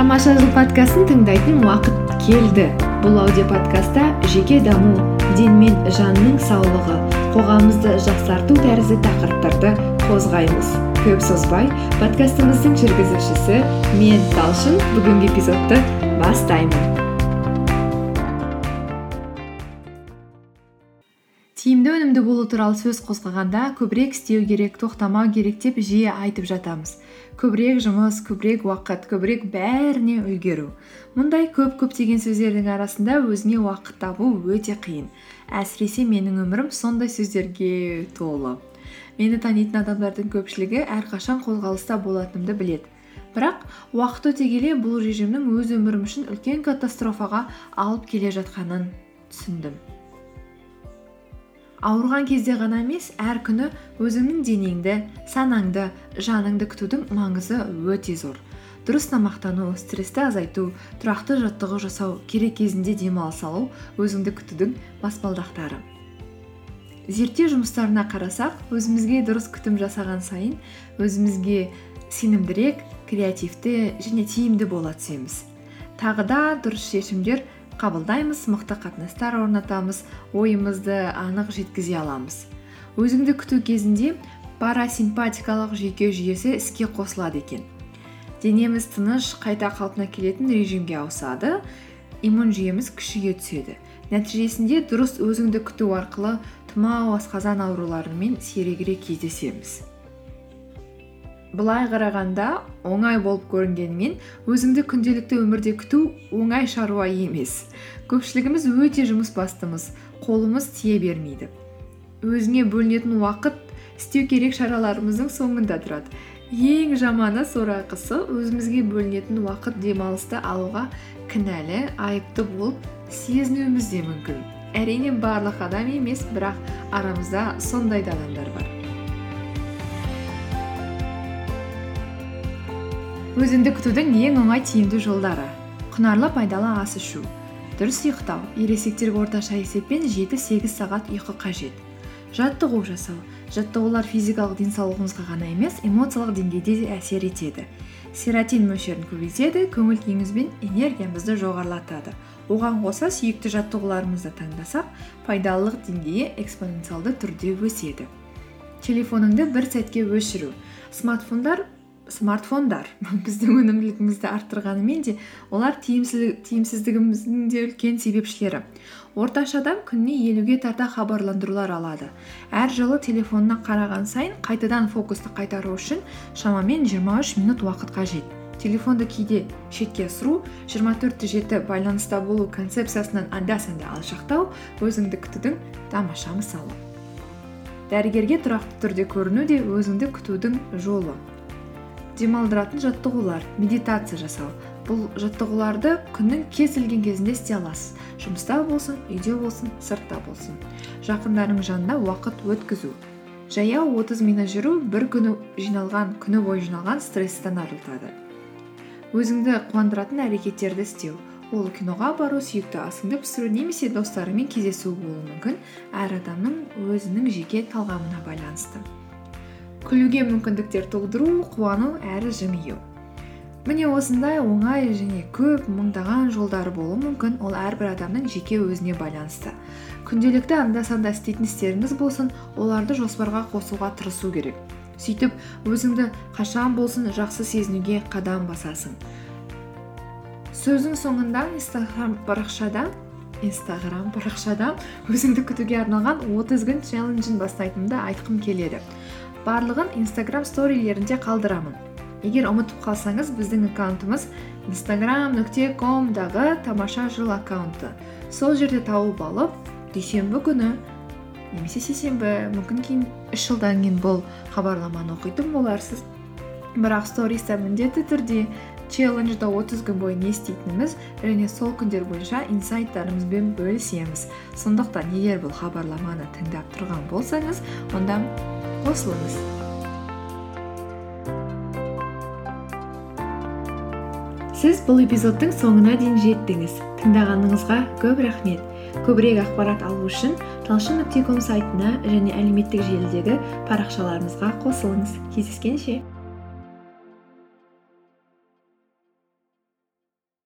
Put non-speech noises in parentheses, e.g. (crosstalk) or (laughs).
тамаша жыл подкастын тыңдайтын уақыт келді. Бұл аудиоподкастта жеке даму ден мен жанның саулығы қоғамымызды жақсарту тәрізді тақырыптарды қозғаймыз. Көп созбай подкастымыздың жүргізушісі мен талшын. Бүгінгі эпизодты бастаймын. Өнімді болу туралы сөз қозғағанда көбірек істеу керек тоқтамау керек деп жиі айтып жатамыз. Көбірек жұмыс көбірек уақыт көбірек бәріне үлгеру. Мұндай көп көптеген сөздердің арасында өзіңе уақыт табу өте қиын. Әсіресе менің өмірім сондай сөздерге толы. Мені танитын адамдардың көпшілігі әрқашан қозғалыста болатынымды біледі. Бірақ уақыт өте келе бұл режимнің өз өмірім үшін үлкен катастрофаға алып келе жатқанын түсіндім. Ауырған кезде ғана емес әр күні өзіңнің денеңді санаңды жаныңды күтудің маңызы өте зор. Дұрыс тамақтану стрессті азайту тұрақты жаттығу жасау керек кезінде демалыс алу өзіңді күтудің баспалдақтары. Зерттеу жұмыстарына қарасақ өзімізге дұрыс күтім жасаған сайын өзімізге сенімдірек креативті және тиімді бола түсеміз. Тағы да дұрыс шешімдер қабылдаймыз мықты қатынастар орнатамыз ойымызды анық жеткізе аламыз. Өзіңді күту кезінде парасимпатикалық жүйке жүйесі іске қосылады екен. Денеміз тыныш қайта қалпына келетін режимге ауысады иммун жүйеміз күшейе түседі. Нәтижесінде дұрыс өзіңді күту арқылы тұмау асқазан ауруларымен сирегірек кездесеміз. Былай қарағанда оңай болып көрінгенімен өзіңді күнделікті өмірде күту оңай шаруа емес. Көпшілігіміз өте жұмыс бастымыз қолымыз тие бермейді. Өзіңе бөлінетін уақыт істеу керек шараларымыздың соңында тұрады. Ең жаманы сорақысы өзімізге бөлінетін уақыт демалысты алуға кінәлі айыпты болып сезінуіміз де мүмкін. Әрине барлық адам емес бірақ арамызда сондай да адамдар бар. Өзіңді күтудің ең оңай тиімді жолдары. Құнарлы пайдалы ас ішу дұрыс ұйықтау ересектерге орташа есеппен жеті сегіз сағат ұйқы қажет. Жаттығу жасау жаттығулар физикалық денсаулығымызға ғана емес эмоциялық деңгейде де әсер етеді. Серотин мөлшерін көбейтеді көңіл күйіңіз бен энергиямызды жоғарылатады. Оған қоса сүйікті жаттығуларымызды таңдасақ пайдалылық деңгейі экспоненциалды түрде өседі. Телефоныңды бір сәтке өшіру. Смартфондар смартфондар (laughs) біздің өнімділігімізді арттырғанымен де олар тиімсіздігіміздің де үлкен себепшілері. Орташа адам күніне елуге тарта хабарландырулар алады. Әр жолы телефонына қараған сайын қайтадан фокусты қайтару үшін шамамен 23 минут уақыт қажет. Телефонды кейде шетке ысыру 24 жеті байланыста болу концепциясынан анда санда алшақтау өзіңді күтудің тамаша мысалы. Дәрігерге тұрақты түрде көріну де өзіңді күтудің жолы. Демалдыратын жаттығулар медитация жасау. Бұл жаттығуларды күннің кез келген кезінде істей аласыз. Жұмыста болсын үйде болсын сыртта болсын. Жақындарың жанында уақыт өткізу. Жаяу отыз минут жүру бір күні жиналған күні бойы жиналған стресстен арылтады. Өзіңді қуандыратын әрекеттерді істеу. Ол киноға бару сүйікті асыңды пісіру немесе достарыңмен кездесу болуы мүмкін. Әр адамның өзінің жеке талғамына байланысты. Күлуге мүмкіндіктер тудыру қуану әрі жымию міне осындай оңай және көп мыңдаған жолдары болуы мүмкін. Ол әрбір адамның жеке өзіне байланысты. Күнделікті анда санда істейтін істеріңіз болсын оларды жоспарға қосуға тырысу керек. Сөйтіп өзіңді қашан болсын жақсы сезінуге қадам басасың. Сөздің соңында инстаграм парақшада инстаграм парақшада өзіңді күтуге арналған отыз күн челленджін бастайтынымды айтқым келеді. Барлығын инстаграм сторилерінде қалдырамын. Егер ұмытып қалсаңыз біздің аккаунтымыз инстаграм нүкте комдағы тамаша жыл аккаунты. Сол жерде тауып алып дүйсенбі күні немесе сейсенбі мүмкін кейін үш жылдан кейін бұл хабарламаны оқитын боларсыз. Бірақ сториста міндетті түрде челленджда отыз күн бойы не істейтініміз және сол күндер бойынша инсайттарымызбен бөлісеміз сондықтан егер бұл хабарламаны тыңдап тұрған болсаңыз онда қосылыңыз сіз бұл эпизодтың соңына дейін жеттіңіз тыңдағаныңызға көп рахмет көбірек ақпарат алу үшін талшын нүкте ком сайтына және әлеуметтік желідегі парақшаларымызға қосылыңыз кездескенше